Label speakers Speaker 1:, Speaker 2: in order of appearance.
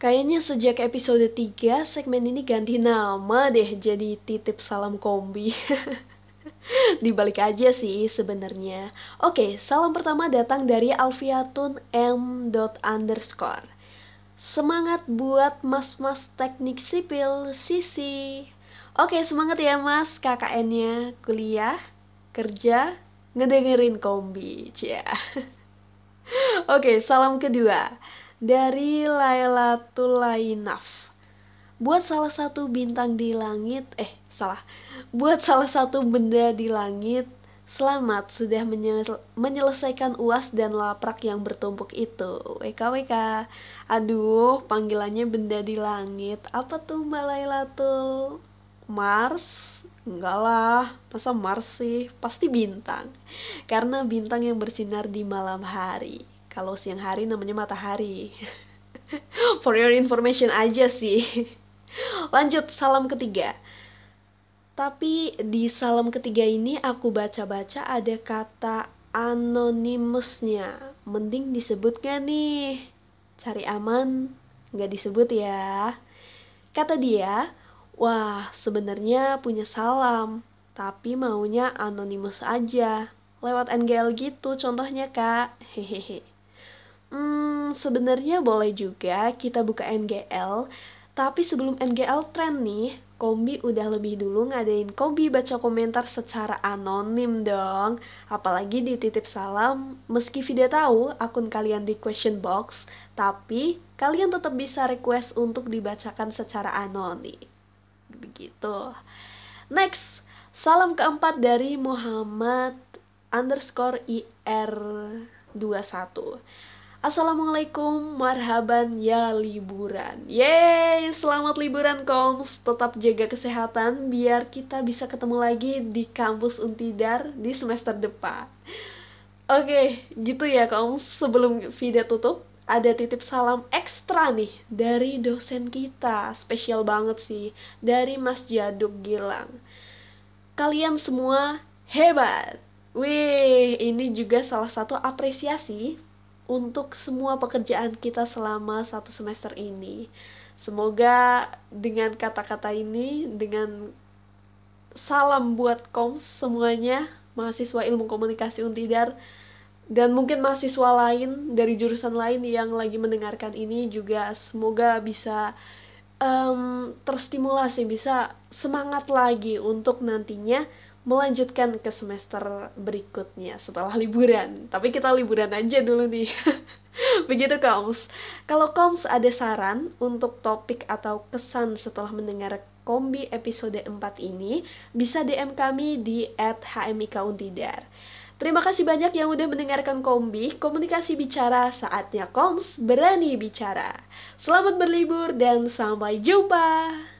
Speaker 1: Kayaknya sejak episode 3 segmen ini ganti nama deh jadi titip salam kombi. Dibalik aja sih sebenarnya. Oke, salam pertama datang dari Alfiatun M. underscore. Semangat buat mas-mas teknik sipil, Sisi. Oke, semangat ya mas KKN-nya, kuliah, kerja, ngedengerin kombi. Cia. Oke, salam kedua dari Lailatul Lainaf. Buat salah satu bintang di langit, eh salah. Buat salah satu benda di langit, selamat sudah menyel menyelesaikan UAS dan laprak yang bertumpuk itu. WKWK. Aduh, panggilannya benda di langit. Apa tuh Mbak Lailatul? Mars? Enggak lah, masa Mars sih? Pasti bintang. Karena bintang yang bersinar di malam hari. Kalau siang hari namanya matahari. For your information aja sih. Lanjut, salam ketiga. Tapi di salam ketiga ini aku baca-baca ada kata anonimusnya. Mending disebut gak nih? Cari aman, gak disebut ya. Kata dia, wah sebenarnya punya salam, tapi maunya anonimus aja. Lewat NGL gitu contohnya kak. Hehehe. Hmm, sebenarnya boleh juga kita buka NGL, tapi sebelum NGL trend nih, Kombi udah lebih dulu ngadain Kombi baca komentar secara anonim dong. Apalagi di titip salam, meski Vida tahu akun kalian di question box, tapi kalian tetap bisa request untuk dibacakan secara anonim. Begitu. Next, salam keempat dari Muhammad underscore IR 21 Assalamualaikum, marhaban ya liburan. Yeay, selamat liburan koms Tetap jaga kesehatan biar kita bisa ketemu lagi di kampus Untidar di semester depan. Oke, gitu ya koms Sebelum video tutup, ada titip salam ekstra nih dari dosen kita. Spesial banget sih, dari Mas Jaduk Gilang. Kalian semua hebat. Wih, ini juga salah satu apresiasi untuk semua pekerjaan kita selama satu semester ini. Semoga dengan kata-kata ini, dengan salam buat kom semuanya, mahasiswa ilmu komunikasi Untidar, dan mungkin mahasiswa lain dari jurusan lain yang lagi mendengarkan ini juga semoga bisa um, terstimulasi, bisa semangat lagi untuk nantinya melanjutkan ke semester berikutnya setelah liburan. Tapi kita liburan aja dulu nih. Begitu Koms. Kalau Koms ada saran untuk topik atau kesan setelah mendengar kombi episode 4 ini, bisa DM kami di @hmikuntidar. Terima kasih banyak yang udah mendengarkan kombi, komunikasi bicara saatnya Koms berani bicara. Selamat berlibur dan sampai jumpa.